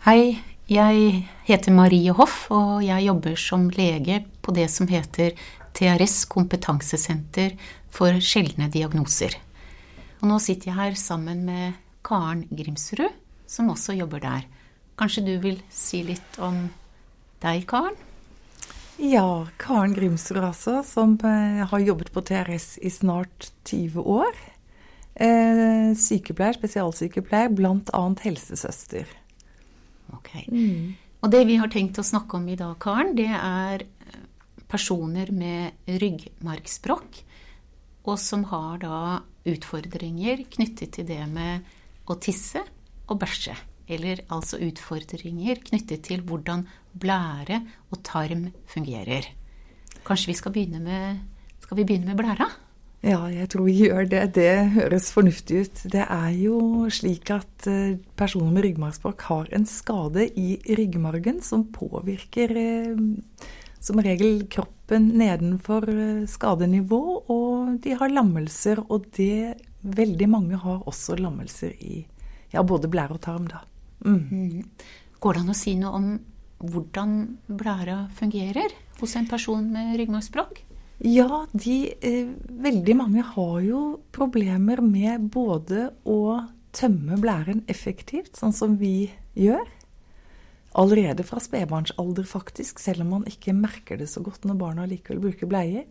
Hei, jeg heter Marie Hoff, og jeg jobber som lege på det som heter TRS kompetansesenter for sjeldne diagnoser. Og nå sitter jeg her sammen med Karen Grimsrud, som også jobber der. Kanskje du vil si litt om deg, Karen? Ja, Karen Grimsrud altså, som eh, har jobbet på TRS i snart 20 år. Eh, sykepleier, spesialsykepleier, bl.a. helsesøster. Ok. Mm. Og det vi har tenkt å snakke om i dag, Karen, det er eh, personer med ryggmargsbrokk, og som har da utfordringer knyttet til det med å tisse og bæsje. Eller altså utfordringer knyttet til hvordan blære og tarm fungerer. Kanskje vi skal begynne med, skal vi begynne med blæra? Ja, jeg tror vi gjør det. Det høres fornuftig ut. Det er jo slik at eh, personer med ryggmargsbrokk har en skade i ryggmargen som påvirker eh, som regel kroppen nedenfor eh, skadenivå, og de har lammelser. Og det veldig mange har også lammelser i ja, både blære og tarm, da. Mm. Mm. Går det an å si noe om hvordan blæra fungerer hos en person med ryggmargsbrokk? Ja, de, eh, veldig mange har jo problemer med både å tømme blæren effektivt, sånn som vi gjør. Allerede fra spedbarnsalder, faktisk, selv om man ikke merker det så godt når barna likevel bruker bleier.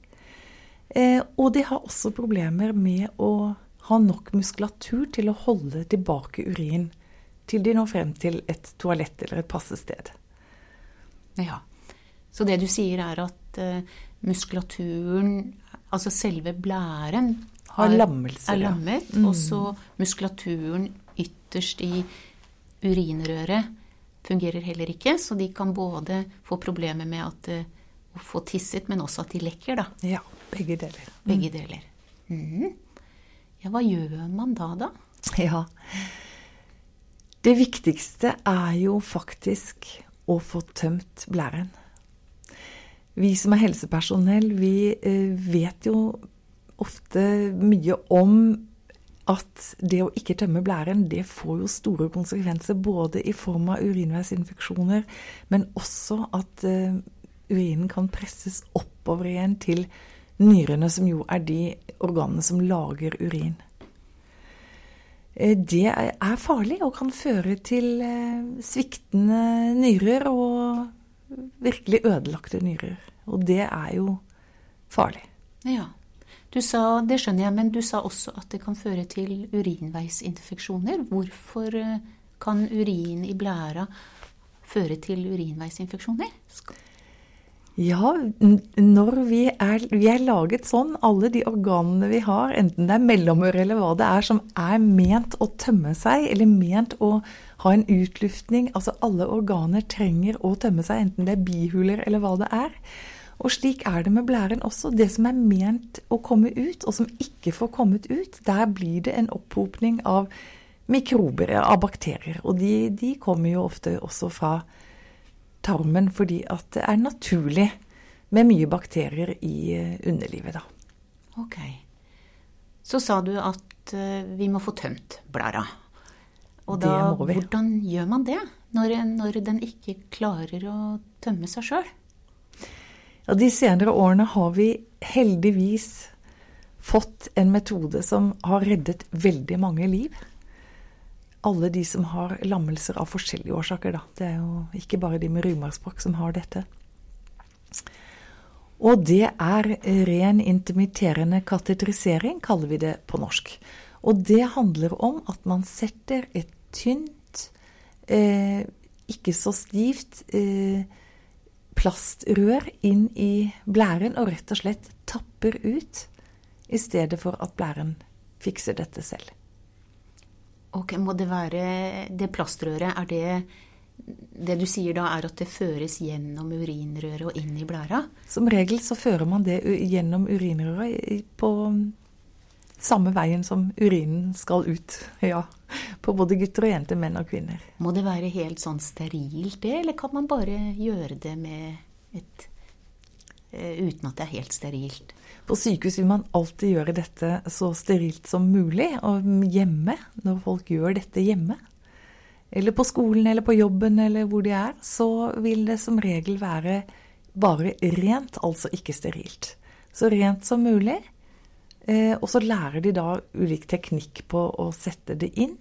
Eh, og de har også problemer med å ha nok muskulatur til å holde tilbake urin til de når frem til et toalett eller et passested. Ja. Så det du sier er at eh, muskulaturen, altså selve blæren, har lammelser, er lammet. Ja. Mm. Og så muskulaturen ytterst i urinrøret fungerer heller ikke. Så de kan både få problemer med at, uh, å få tisset, men også at de lekker, da. Ja. Begge deler. Begge mm. deler. Mm. Ja, hva gjør man da, da? Ja. Det viktigste er jo faktisk å få tømt blæren. Vi som er helsepersonell, vi eh, vet jo ofte mye om at det å ikke tømme blæren, det får jo store konsekvenser. Både i form av urinveisinfeksjoner, men også at uh, urinen kan presses oppover igjen til nyrene, som jo er de organene som lager urin. Uh, det er farlig og kan føre til sviktende nyrer og virkelig ødelagte nyrer. Og det er jo farlig. Ja. Du sa, det skjønner jeg, men du sa også at det kan føre til urinveisinfeksjoner. Hvorfor eh, kan urin i blæra føre til urinveisinfeksjoner? Ja, når vi er, vi er, laget sånn, alle de organene vi har, enten det er mellomøre eller hva det er, som er ment å tømme seg, eller ment å ha en utluftning Altså alle organer trenger å tømme seg, enten det er bihuler eller hva det er. Og slik er det med blæren også. Det som er ment å komme ut, og som ikke får kommet ut, der blir det en opphopning av mikrober, av bakterier. Og de, de kommer jo ofte også fra tarmen fordi at det er naturlig med mye bakterier i eh, underlivet, da. Ok. Så sa du at eh, vi må få tømt blæra. Og da, hvordan gjør man det når, når den ikke klarer å tømme seg sjøl? Ja, de senere årene har vi heldigvis fått en metode som har reddet veldig mange liv alle de som har lammelser av forskjellige årsaker, da. Det er jo ikke bare de med ryggmargsbrokk som har dette. Og det er ren intimiterende katetrisering, kaller vi det på norsk. Og det handler om at man setter et tynt, eh, ikke så stivt eh, plastrør inn i blæren og rett og slett tapper ut, i stedet for at blæren fikser dette selv. Ok, Må det være det plastrøret, er det det du sier da, er at det føres gjennom urinrøret og inn i blæra? Som regel så fører man det gjennom urinrøret på samme veien som urinen skal ut. Ja. På både gutter og jenter, menn og kvinner. Må det være helt sånn sterilt det, eller kan man bare gjøre det med et eh, Uten at det er helt sterilt? På sykehus vil man alltid gjøre dette så sterilt som mulig, og hjemme, når folk gjør dette hjemme. eller på skolen eller på jobben eller hvor de er, så vil det som regel være bare rent, altså ikke sterilt. Så rent som mulig. Eh, og så lærer de da ulik teknikk på å sette det inn.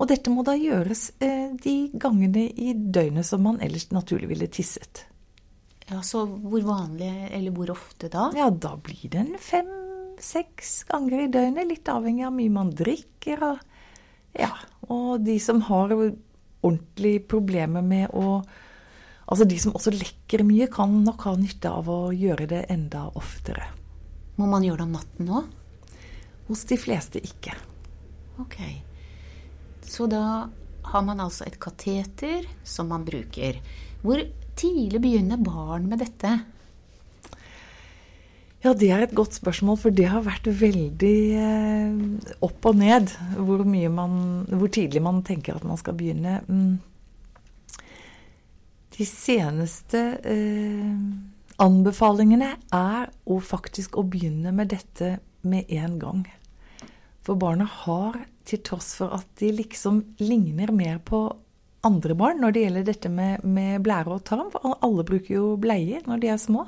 Og dette må da gjøres eh, de gangene i døgnet som man ellers naturlig ville tisset. Ja, Så hvor vanlig, eller hvor ofte da? Ja, da blir det en fem-seks ganger i døgnet. Litt avhengig av mye man drikker. Og, ja, og de som har ordentlig problemer med å Altså de som også lekker mye, kan nok ha nytte av å gjøre det enda oftere. Må man gjøre det om natten òg? Hos de fleste ikke. Ok. Så da har man altså et kateter som man bruker. Hvor tidlig begynner barn med dette? Ja, det er et godt spørsmål, for det har vært veldig eh, opp og ned hvor, man, hvor, tidlig man tenker at man skal begynne. Mm. De seneste eh, anbefalingene er å faktisk å begynne med dette med en gang. For barna har, til tross for at de liksom ligner mer på andre barn når det gjelder dette med, med blære og tarm, for alle bruker jo bleier når de er små,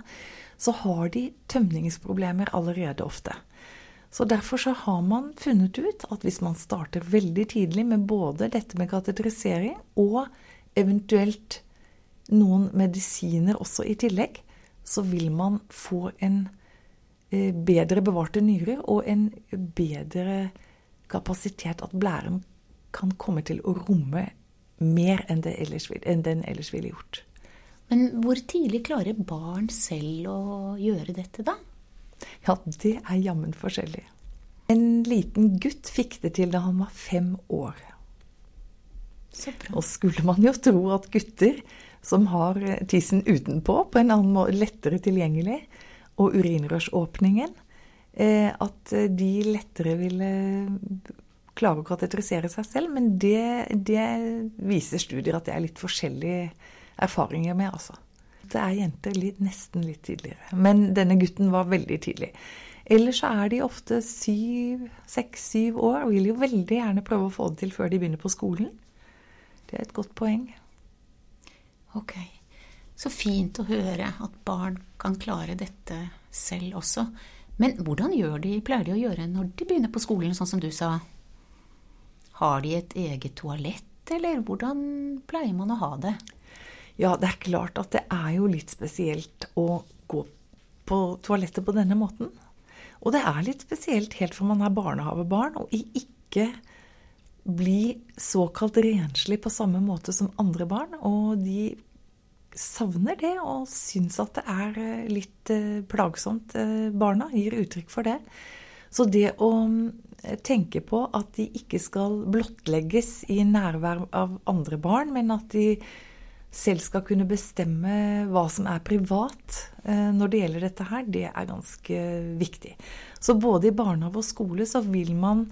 så har de tømningsproblemer allerede ofte. Så Derfor så har man funnet ut at hvis man starter veldig tidlig med både dette med kateterisering og eventuelt noen medisiner også i tillegg, så vil man få en eh, bedre bevarte nyrer og en bedre kapasitet at blæren kan komme til å romme mer enn, ellers, enn den ellers ville gjort. Men hvor tidlig klarer barn selv å gjøre dette, da? Ja, det er jammen forskjellig. En liten gutt fikk det til da han var fem år. Så bra. Og skulle man jo tro at gutter som har tissen utenpå, på en annen måte lettere tilgjengelig, og urinrørsåpningen, eh, at de lettere ville klare å kateterisere seg selv. Men det, det viser studier at det er litt forskjellige erfaringer med, altså. Det er jenter litt, nesten litt tidligere. Men denne gutten var veldig tidlig. Ellers så er de ofte syv, seks-syv år og vil jo veldig gjerne prøve å få det til før de begynner på skolen. Det er et godt poeng. Ok. Så fint å høre at barn kan klare dette selv også. Men hvordan gjør de, pleier de å gjøre når de begynner på skolen, sånn som du sa? Har de et eget toalett, eller hvordan pleier man å ha det? Ja, det er klart at det er jo litt spesielt å gå på toalettet på denne måten. Og det er litt spesielt helt fra man er barnehavebarn og ikke bli såkalt renslig på samme måte som andre barn. Og de savner det og syns at det er eh, litt eh, plagsomt. Eh, barna gir uttrykk for det. Så det å tenke på at de ikke skal blottlegges i nærvær av andre barn, men at de selv skal kunne bestemme hva som er privat når det gjelder dette her, det er ganske viktig. Så både i barnehage og skole så vil man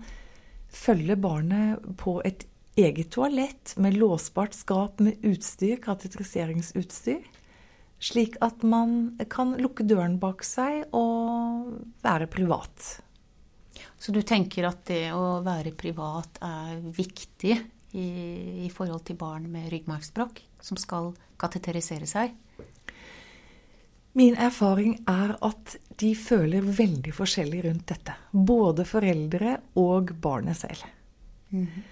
følge barnet på et eget toalett med låsbart skap med utstyr, kateteriseringsutstyr. Slik at man kan lukke døren bak seg og være privat. Så du tenker at det å være privat er viktig i, i forhold til barn med ryggmargsbrokk? som skal kateterisere seg? Min erfaring er at de føler veldig forskjellig rundt dette. Både foreldre og barnet selv. Mm -hmm.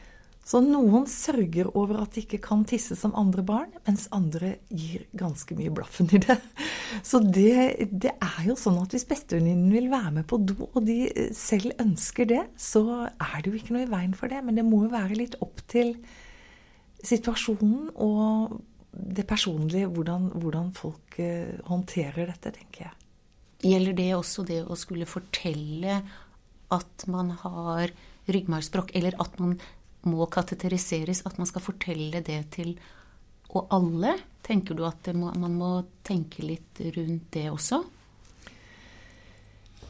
Så noen sørger over at de ikke kan tisse som andre barn, mens andre gir ganske mye blaffen i det. Så det, det er jo sånn at hvis bestevenninnen vil være med på do, og de selv ønsker det, så er det jo ikke noe i veien for det. Men det må jo være litt opp til situasjonen og det personlige, hvordan, hvordan folk uh, håndterer dette, tenker jeg. Gjelder det også det å skulle fortelle at man har ryggmargsbrokk, eller at man må kateteriseres, at man skal fortelle det til og alle? Tenker du at må, man må tenke litt rundt det også?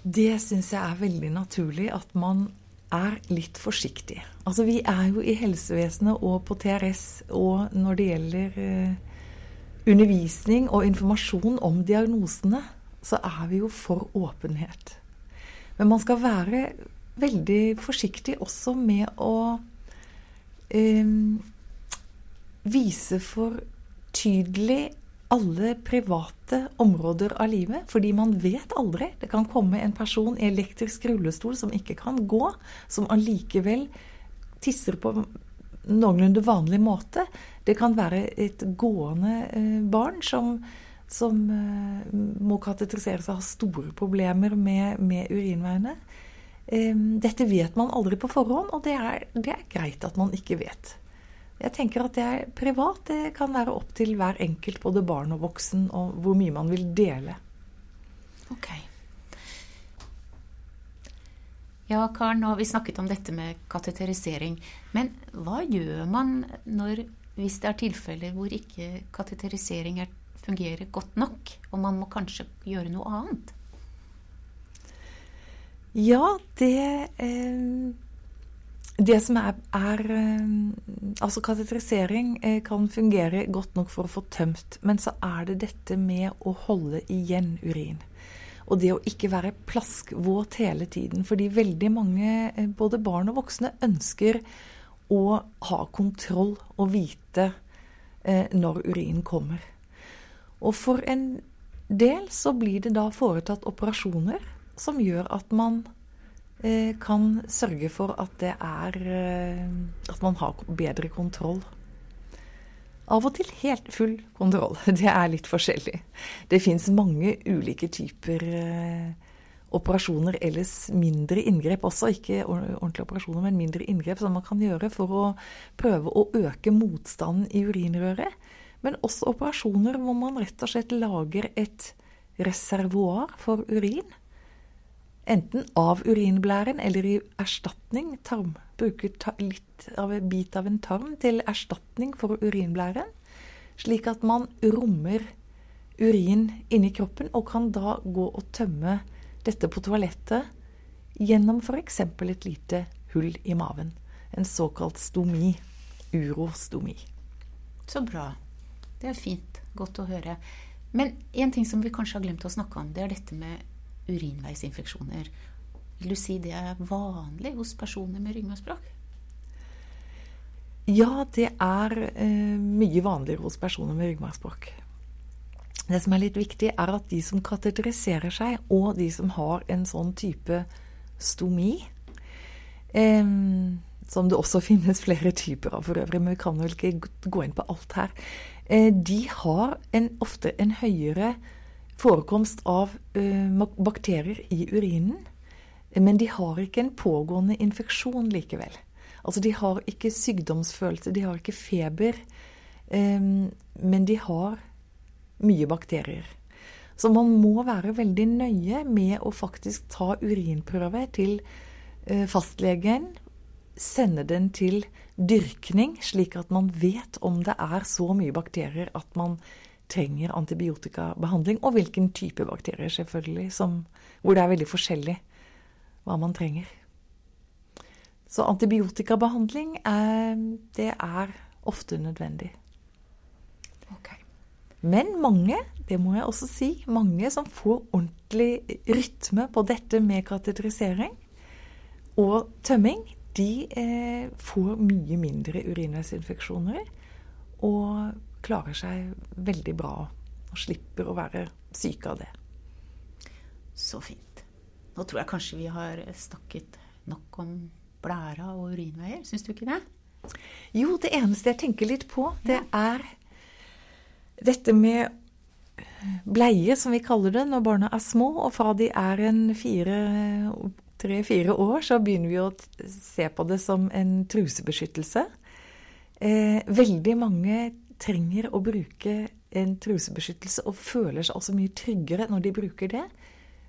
Det syns jeg er veldig naturlig at man er litt forsiktig. Altså vi er jo i helsevesenet og på TRS og når det gjelder eh, undervisning og informasjon om diagnosene, så er vi jo for åpenhet. Men man skal være veldig forsiktig også med å eh, vise for tydelig alle private områder av livet, fordi man vet aldri. Det kan komme en person i elektrisk rullestol som ikke kan gå, som allikevel tisser på noenlunde vanlig måte. Det kan være et gående eh, barn som, som eh, må katetriseres og har store problemer med, med urinveiene. Eh, dette vet man aldri på forhånd, og det er, det er greit at man ikke vet. Jeg tenker at det er privat. Det kan være opp til hver enkelt, både barn og voksen, og hvor mye man vil dele. Ok. Ja, Karen, nå har vi snakket om dette med kateterisering. Men hva gjør man når, hvis det er tilfeller hvor ikke kateterisering fungerer godt nok, og man må kanskje gjøre noe annet? Ja, det eh det som er, er eh, Altså, kateterisering eh, kan fungere godt nok for å få tømt, men så er det dette med å holde igjen urin. Og det å ikke være plaskvåt hele tiden. Fordi veldig mange, eh, både barn og voksne, ønsker å ha kontroll og vite når urinen kommer. Og for en del så blir det da foretatt operasjoner som gjør at man kan sørge for at det er eh, At man har bedre kontroll. Av og til helt full kontroll. Det er litt forskjellig. Det fins mange ulike typer eh, operasjoner, ellers mindre inngrep også. Ikke ordentlige operasjoner, men mindre inngrep som man kan gjøre for å prøve å øke motstanden i urinrøret. Men også operasjoner hvor man rett og slett lager et reservoar for urin enten av urinblæren eller i erstatning. Tarm. Bruker ta litt av en bit av en tarm til erstatning for urinblæren. Slik at man rommer urin inni kroppen og kan da gå og tømme dette på toalettet gjennom f.eks. et lite hull i maven. En såkalt stomi. Urostomi. Så bra. Det er fint. Godt å høre. Men en ting som vi kanskje har glemt å snakke om, det er dette med urinveisinfeksjoner. Vil du si det er vanlig hos personer med ryggmargsbrokk? Ja, det er eh, mye vanligere hos personer med ryggmargsbrokk. Det som er litt viktig, er at de som kateteriserer seg, og de som har en sånn type stomi eh, Som det også finnes flere typer av for øvrig, men vi kan vel ikke gå inn på alt her. Eh, de har en, ofte en høyere forekomst av uh, bakterier i urinen. Men de har ikke en pågående infeksjon likevel. Altså de har ikke sykdomsfølelse, de har ikke feber. Um, men de har mye bakterier. Så man må være veldig nøye med å faktisk ta urinprøve til uh, fastlegen. Sende den til dyrkning, slik at man vet om det er så mye bakterier at man trenger antibiotikabehandling, og hvilken type bakterier, selvfølgelig, som, hvor det er veldig forskjellig hva man trenger. Så antibiotikabehandling er, det er ofte nødvendig. Okay. Men mange, det må jeg også si, mange som får ordentlig rytme på dette med kateterisering og tømming, de eh, får mye mindre urinveisinfeksjoner. Og klarer seg veldig bra og slipper å være syke av det. Så fint. Nå tror jeg kanskje vi har snakket nok om blæra og urinveier. Syns du ikke det? Jo, det eneste jeg tenker litt på, det er dette med bleie, som vi kaller det, når barna er små. Og fra de er en tre-fire år, så begynner vi å se på det som en trusebeskyttelse. Eh, veldig mange trenger å bruke en trusebeskyttelse og føler seg også mye tryggere når de bruker det.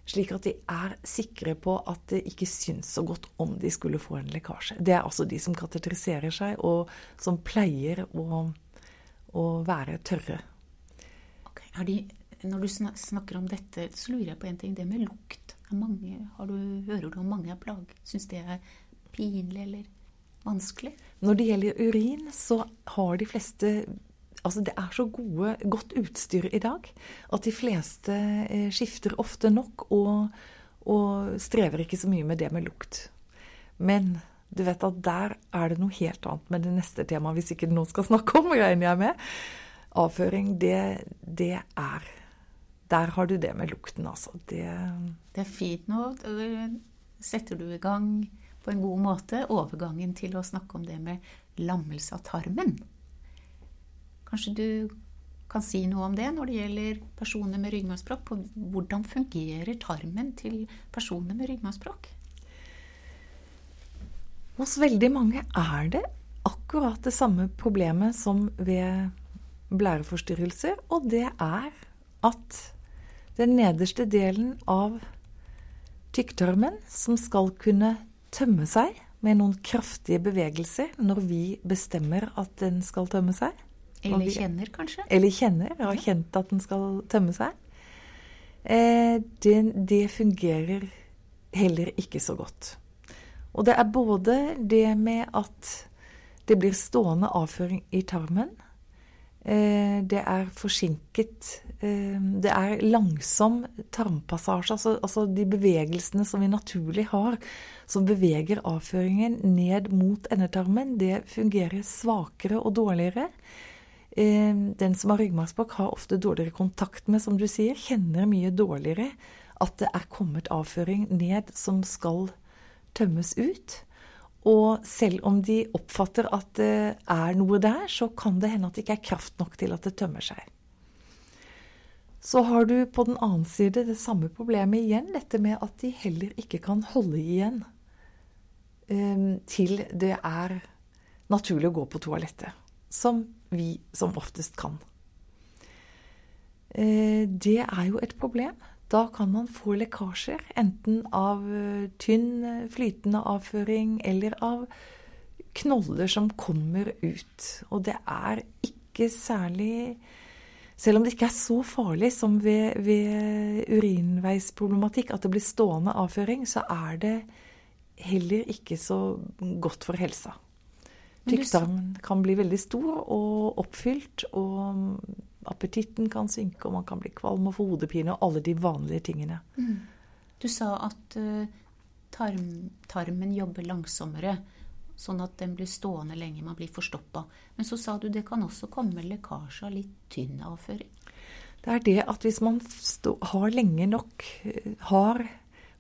Slik at de er sikre på at det ikke syns så godt om de skulle få en lekkasje. Det er altså de som kateteriserer seg, og som pleier å, å være tørre. Okay. De, når du snakker om dette, så lurer jeg på en ting. Det med lukt. Mange, du, hører du om mange er plag? Syns det er pinlig eller vanskelig? Når det gjelder urin, så har de fleste Altså, det er så gode, godt utstyr i dag at de fleste eh, skifter ofte nok og, og, strever ikke så mye med det med lukt. Men Du vet at der er det noe helt annet med det neste temaet, hvis ikke noen skal snakke om, regner jeg med. Avføring, det, det er Der har du det med lukten, altså. Det, det er fint nå. Setter du i gang på en god måte overgangen til å snakke om det med lammelse av tarmen. Kanskje du kan si noe om det når det gjelder personer med ryggmargsbrokk? Hvordan fungerer tarmen til personer med ryggmargsbrokk? Hos veldig mange er det akkurat det samme problemet som ved blæreforstyrrelser, og det er at den nederste delen av tykktarmen, som skal kunne tømme seg med noen kraftige bevegelser når vi bestemmer at den skal tømme seg. Eller vi, kjenner, kanskje? Eller kjenner, har kjent at den skal tømme seg. Eh, det, det, fungerer heller ikke så godt. Og det er både det med at det blir stående avføring i tarmen, Eh, det er forsinket eh, Det er langsom tarmpassasje. Altså, altså, de bevegelsene som vi naturlig har, som beveger avføringen ned mot endetarmen, det fungerer svakere og dårligere. Eh, den som har ryggmargsbrokk, har ofte dårligere kontakt med, som du sier, kjenner mye dårligere at det er kommet avføring ned som skal tømmes ut. Og selv om de oppfatter at det er noe der, så kan det hende at det ikke er kraft nok til at det tømmer seg. Så har du på den annen side det samme problemet igjen, dette med at de heller ikke kan holde igjen um, til det er naturlig å gå på toalettet. Som vi som oftest kan. Uh, det er jo et problem. Da kan man få lekkasjer, enten av eh, tynn, eh, flytende avføring eller av knoller som kommer ut. Og det er ikke særlig Selv om det ikke er så farlig som ved, ved urinveisproblematikk, at det blir stående avføring, så er det heller ikke så godt for helsa. Tykktarmen kan bli veldig stor og oppfylt, og appetitten kan synke, og man kan bli kvalm og få hodepine og alle de vanlige tingene. Mm. Du sa at uh, tarm, tarmen jobber langsommere, sånn at den blir stående lenge, man blir forstoppa. Men så sa du det kan også komme lekkasje av litt tynn avføring. Det er det at hvis man stå, har lenge nok, eh, har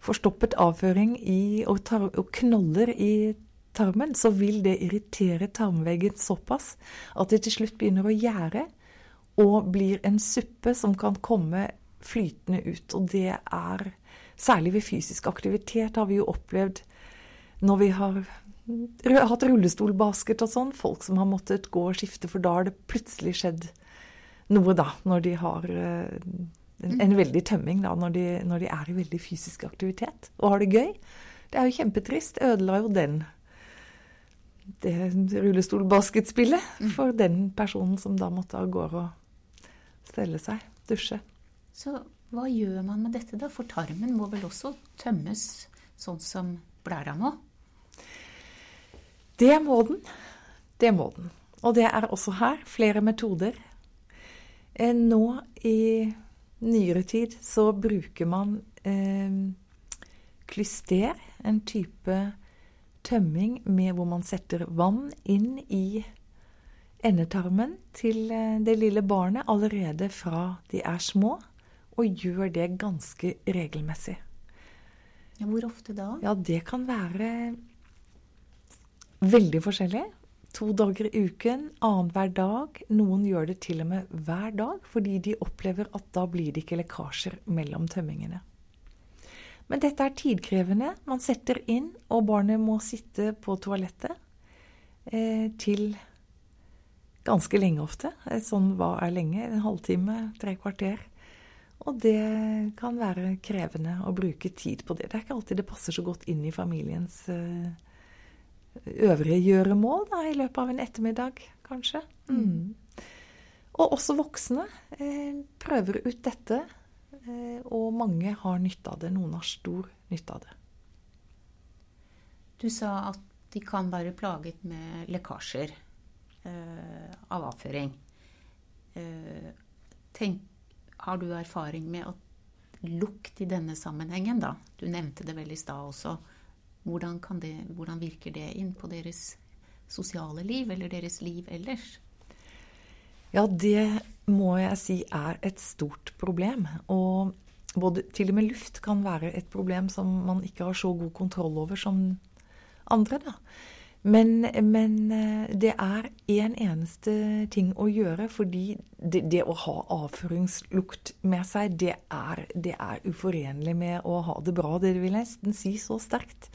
forstoppet avføring i, og, tar, og knoller i tarmen, så vil det irritere tarmveggen såpass at det til slutt begynner å gjære og blir en suppe som kan komme flytende ut. Og det er Særlig ved fysisk aktivitet har vi jo opplevd når vi har hatt rullestolbasket og sånn, folk som har måttet gå og skifte, for da har det plutselig skjedd noe, da, når de har eh, en, en veldig tømming, da, når de, når de, er i veldig fysisk aktivitet og har det gøy. Det er jo kjempetrist. Ødela jo den det rullestolbasketspillet mm. for den personen som da måtte av gårde og stelle seg, dusje. Så hva gjør man med dette, da? For tarmen må vel også tømmes sånn som blæra må? Det må den. Det må den. Og det er også her flere metoder. Eh, nå i nyere tid så bruker man eh, klyster, en type tømming med hvor man setter vann inn i endetarmen til eh, det lille barnet allerede fra de er små, og gjør det ganske regelmessig. Ja, hvor ofte da? Ja, Det kan være veldig forskjellig. To dager i uken, annenhver dag. Noen gjør det til og med hver dag, fordi de opplever at da blir det ikke lekkasjer mellom tømmingene. Men dette er tidkrevende. Man setter inn, og barnet må sitte på toalettet eh, til ganske lenge ofte. Sånn hva er lenge? En halvtime, tre kvarter. Og det kan være krevende å bruke tid på det. Det er ikke alltid det passer så godt inn i familiens eh, øvrige gjøremål da, i løpet av en ettermiddag, kanskje. Mm. Og også voksne eh, prøver ut dette, eh, og mange har nytte av det. Noen har stor nytte av det. Du sa at de kan være plaget med lekkasjer. Eh, av avføring. Eh, tenk, har du erfaring med at lukt i denne sammenhengen, da? Du nevnte det vel i stad også. hvordan, det, hvordan virker det inn på deres sosiale liv, eller deres liv ellers? Ja, det må jeg si er et stort problem. Og både, til og med luft kan være et problem som man ikke har så god kontroll over som andre, da. Men, men eh, det er én en eneste ting å gjøre, fordi det, det, å ha avføringslukt med seg, det er, det er uforenlig med å ha det bra. Det vil jeg nesten si så sterkt.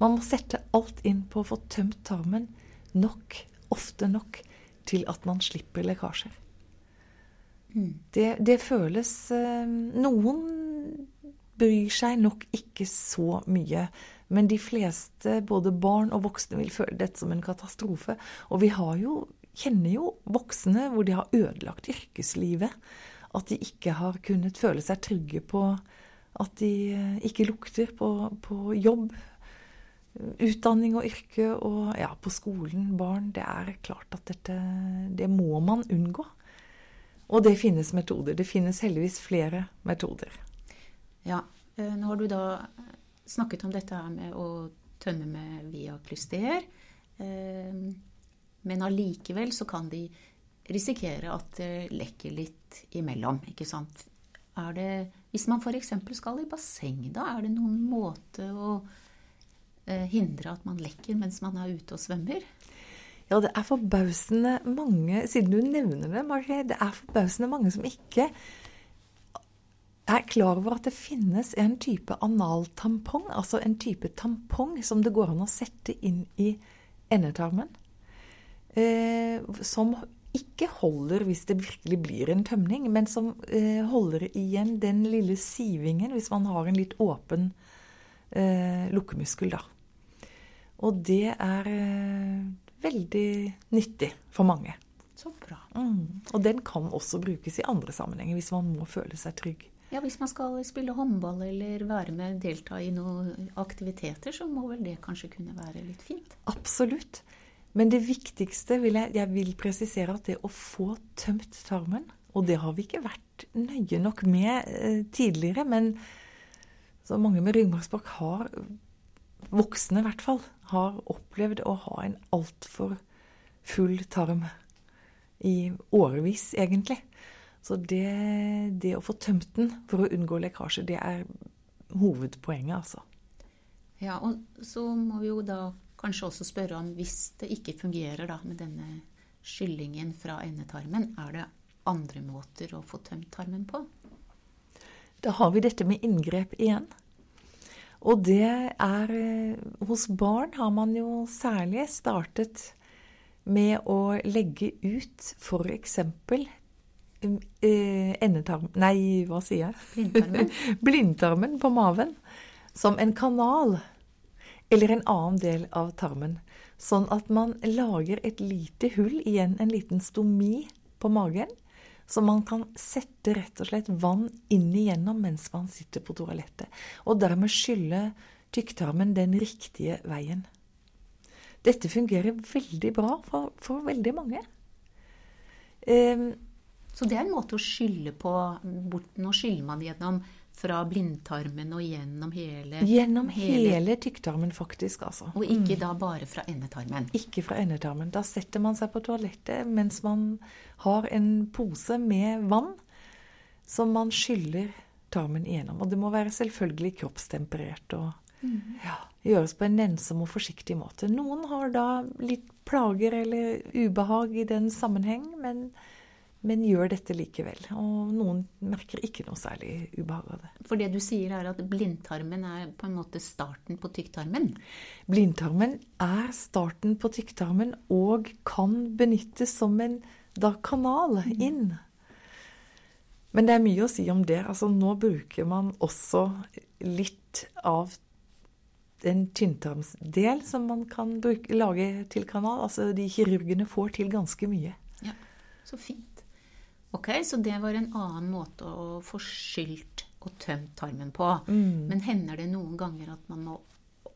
Man må sette alt inn på å få tømt tarmen nok, ofte nok, til at man slipper lekkasjer. Mm. Det, det, føles eh, Noen bryr seg nok ikke så mye. Men de fleste, både barn og voksne, vil føle dette som en katastrofe. Og vi jo, kjenner jo voksne hvor de har ødelagt yrkeslivet. At de ikke har kunnet føle seg trygge på at de eh, ikke lukter på, på jobb utdanning og yrke og ja, på skolen, barn. Det er klart at dette Det må man unngå. Og det finnes metoder. Det finnes heldigvis flere metoder. Ja. Eh, nå har du da snakket om dette med å tømme med via klyster. Eh, men allikevel så kan de risikere at det lekker litt imellom, ikke sant. Det, hvis man f.eks. skal i basseng, da, er det noen måte å hindre at man lekker mens man er ute og svømmer? Ja, det er forbausende mange, siden du nevner det, Marie, det er forbausende mange som ikke er klar over at det finnes en type analtampong, altså en type tampong som det går an å sette inn i endetarmen. Eh, som ikke holder hvis det virkelig blir en tømning, men som eh, holder igjen den lille sivingen hvis man har en litt åpen eh, lukkemuskel, da. Og det er eh, veldig nyttig for mange. Så bra. Mm. Og den kan også brukes i andre sammenhenger hvis man må føle seg trygg. Ja, Hvis man skal spille håndball eller være med, delta i noen aktiviteter, så må vel det kanskje kunne være litt fint? Absolutt. Men det viktigste vil jeg, jeg vil presisere at det å få tømt tarmen Og det har vi ikke vært nøye nok med eh, tidligere, men så mange med ryggmargsbrokk har voksne i hvert fall, har opplevd å ha en altfor full tarm. I årevis, egentlig. Så det, det, å få tømt den for å unngå lekkasje, det er hovedpoenget, altså. Ja, og så må vi jo da kanskje også spørre om hvis det ikke fungerer da med denne skyllingen fra endetarmen, er det andre måter å få tømt tarmen på? Da har vi dette med inngrep igjen. Og det er eh, Hos barn har man jo særlig startet med å legge ut f.eks. Eh, endetarm... Nei, hva sier jeg? Blindtarmen. Blindtarmen på maven. Som en kanal. Eller en annen del av tarmen. Sånn at man lager et lite hull, igjen en liten stomi på magen så man kan sette rett og slett vann inn igjennom mens man sitter på toalettet. Og dermed skylle tykktarmen den riktige veien. Dette fungerer veldig bra for, for veldig mange. Um, så det er en måte å skylle på Nå skyller man gjennom fra blindtarmen og gjennom hele Gjennom hele, hele tykktarmen, faktisk. altså. Og ikke mm. da bare fra endetarmen? Ikke fra endetarmen. Da setter man seg på toalettet mens man har en pose med vann som man skyller tarmen igjennom. Og det må være selvfølgelig kroppstemperert og mm. ja, gjøres på en nennsom og forsiktig måte. Noen har da litt plager eller ubehag i den sammenheng, men men gjør dette likevel. Og noen merker ikke noe særlig ubehag av det. For det du sier er at blindtarmen er på en måte starten på tykktarmen? Blindtarmen er starten på tykktarmen og kan benyttes som en da, kanal mm. inn. Men det er mye å si om det. Altså, nå bruker man også litt av en tynntarmsdel som man kan bruke, lage til kanal. Altså de kirurgene får til ganske mye. Ja, så fint. Ok, Så det var en annen måte å få skylt og tømt tarmen på. Mm. Men hender det noen ganger at man må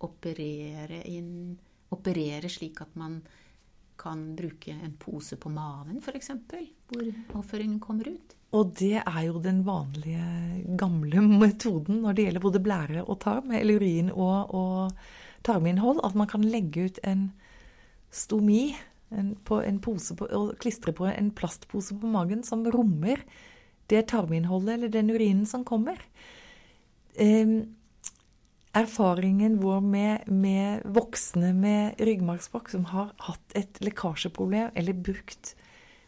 operere, inn, operere slik at man kan bruke en pose på maven, f.eks., hvor avføringen kommer ut? Og det er jo den vanlige, gamle metoden når det gjelder både blære og tarm, eller urin og, og tarminnhold at man kan legge ut en stomi en, på en pose på, og klistre på en plastpose på magen som rommer det tarminnholdet eller den urinen som kommer. Eh, erfaringen vår med, med, voksne med ryggmargsbrokk som har hatt et lekkasjeproblem eller brukt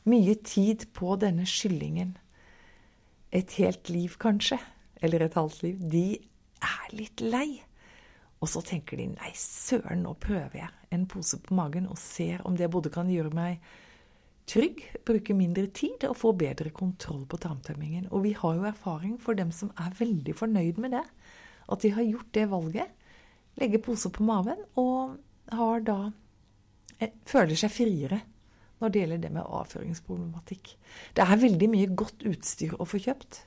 mye tid på denne skyllingen, et helt liv kanskje, eller et halvt liv, de er litt lei. Og så tenker de nei, søren, nå prøver jeg en pose på magen og ser om det både kan gjøre meg trygg, bruke mindre tid og få bedre kontroll på tarmtømmingen. Og vi har jo erfaring for dem som er veldig fornøyd med det, at de har gjort det valget. Legge pose på maven og har da eh, føler seg friere når det gjelder det med avføringsproblematikk. Det er veldig mye godt utstyr å få kjøpt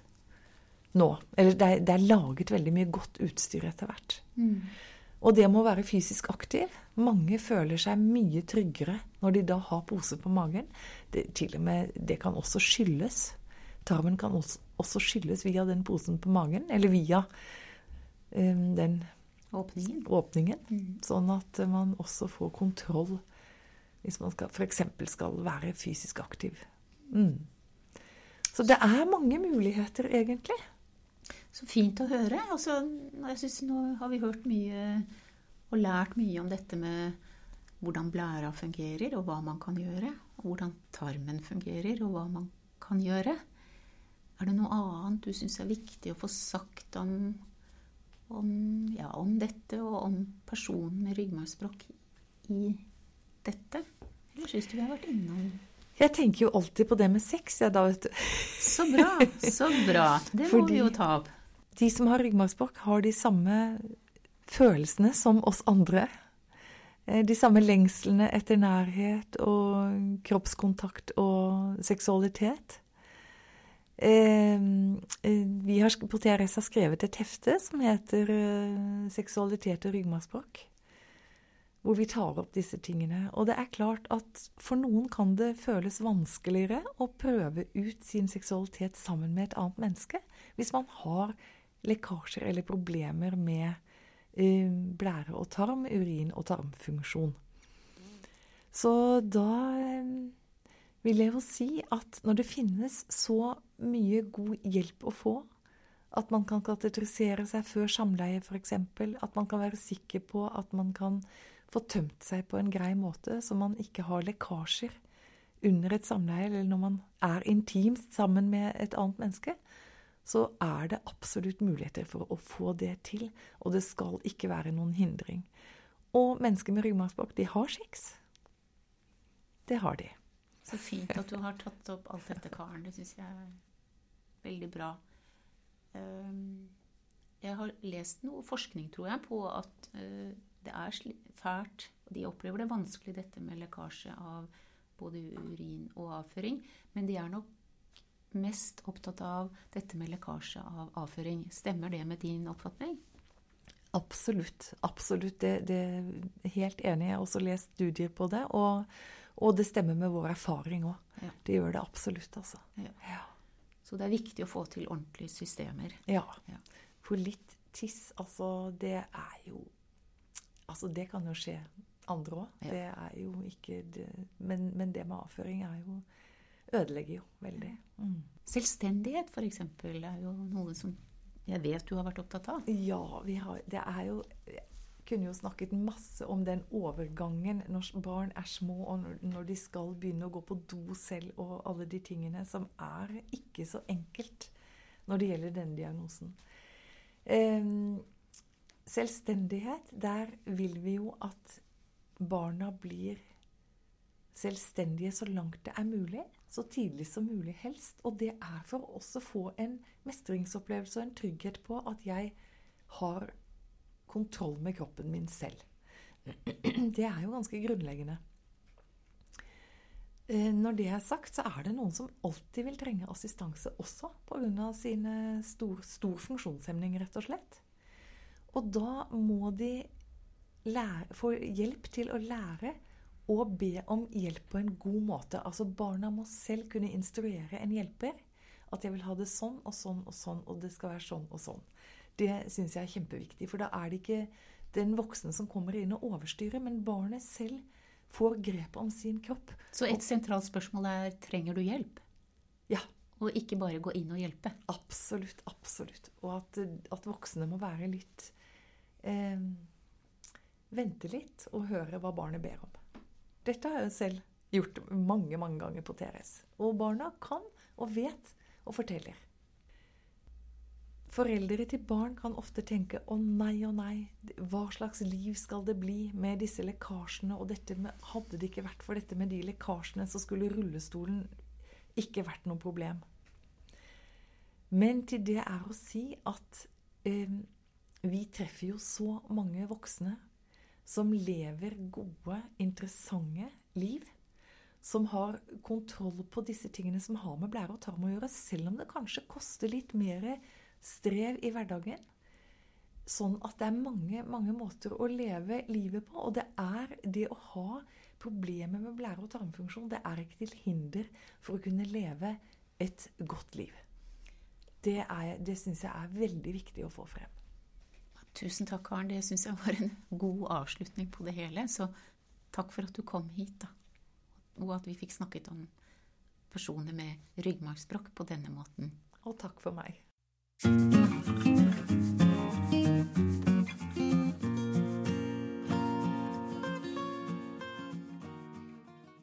nå. Eller det er, det er laget veldig mye godt utstyr etter hvert. Mm. Og det må være fysisk aktiv. Mange føler seg mye tryggere når de da har pose på magen. Det, til og med, det kan også skyldes. Tarmen kan også, også skyldes via den posen på magen, eller via um, den åpningen. åpningen mm. Sånn at man også får kontroll hvis man f.eks. skal være fysisk aktiv. Mm. Så det er mange muligheter, egentlig. Så fint å høre. Altså, jeg synes Nå har vi hørt mye og lært mye om dette med hvordan blæra fungerer, og hva man kan gjøre. Og hvordan tarmen fungerer, og hva man kan gjøre. Er det noe annet du syns er viktig å få sagt om, om, ja, om dette, og om personen med ryggmargsbrokk i dette? Eller syns du vi har vært innom Jeg tenker jo alltid på det med sex, jeg, da, vet du. Så bra. Så bra. Det må Fordi vi jo ta opp. De som har ryggmargsbrokk, har de samme følelsene som oss andre. Eh, de samme lengslene etter nærhet og kroppskontakt og seksualitet. Eh, eh, vi har, på TRS har skrevet et hefte som heter 'Seksualitet og ryggmargsbrokk' hvor vi tar opp disse tingene. Og det er klart at for noen kan det føles vanskeligere å prøve ut sin seksualitet sammen med et annet menneske hvis man har lekkasjer eller problemer med uh, blære og tarm, urin- og tarmfunksjon. Så da um, vil jeg jo si at når det finnes så mye god hjelp å få, at man kan katetrisere seg før samleie f.eks., at man kan være sikker på at man kan få tømt seg på en grei måte, så man ikke har lekkasjer under et samleie, eller når man er intimt sammen med et annet menneske, så er det absolutt muligheter for å få det til. Og det skal ikke være noen hindring. Og mennesker med ryggmargsbrokk, de har sex. Det har de. Så fint at du har tatt opp alt dette, Karen. Det syns jeg er veldig bra. Ehm, jeg har lest noe forskning, tror jeg, på at eh, det er fælt, de opplever det vanskelig, dette med lekkasje av både urin og avføring. Men de er nok mest opptatt av dette med lekkasje av avføring. Stemmer det med din oppfatning? Absolutt. Absolutt. Det, det er helt enig. Jeg har også lest studier på det. Og, og det stemmer med vår erfaring òg. Ja. Det gjør det absolutt, altså. Ja. Ja. Så det er viktig å få til ordentlige systemer. Ja. For litt tiss, altså, det er jo Altså, det kan jo skje andre òg. Det er jo ikke det, men, men det med avføring er jo ødelegger jo veldig. Mm. Selvstendighet f.eks. er jo noe som jeg vet du har vært opptatt av? Ja, har, det er jo kunne jo snakket masse om den overgangen når barn er små, og når de skal begynne å gå på do selv, og alle de tingene som er ikke så enkelt når det gjelder denne diagnosen. Um, selvstendighet, der vil vi jo at barna blir selvstendige så langt det er mulig så tidlig som mulig helst. Og det er for å få en mestringsopplevelse og en trygghet på at jeg har kontroll med kroppen min selv. Det er jo ganske grunnleggende. Eh, når det er sagt, så er det noen som alltid vil trenge assistanse også pga. sine stor, stor funksjonshemning, rett og slett. Og da må de lære, få hjelp til å lære og be om hjelp på en god måte. Altså Barna må selv kunne instruere en hjelper. At jeg vil ha det sånn og sånn og sånn, og det skal være sånn og sånn. Det syns jeg er kjempeviktig. For da er det ikke den voksne som kommer inn og overstyrer, men barnet selv får grep om sin kropp. Så et sentralt spørsmål er trenger du hjelp? Ja. Og ikke bare gå inn og hjelpe? Absolutt. Absolutt. Og at, at voksne må være litt eh, Vente litt og høre hva barnet ber om. Dette har jeg selv gjort mange, mange ganger på TRS. Og barna kan og vet og forteller. Foreldre til barn kan ofte tenke 'å nei, å nei', hva slags liv skal det bli med disse lekkasjene? Og med, hadde det ikke vært for dette med de lekkasjene, så skulle rullestolen ikke vært noe problem. Men til det er å si at eh, vi treffer jo så mange voksne som lever gode, interessante liv. Som har kontroll på disse tingene som har med blære og tarm å gjøre, selv om det kanskje koster litt mer strev i hverdagen. Sånn at det er mange, mange måter å leve livet på. Og det er det å ha problemer med blære- og tarmfunksjon, det er ikke til hinder for å kunne leve et godt liv. Det, er, det syns jeg er veldig viktig å få frem. Tusen takk, Karen. Det syns jeg var en god avslutning på det hele. Så takk for at du kom hit, da. Og at vi fikk snakket om personer med ryggmargsbrokk på denne måten. Og takk for meg.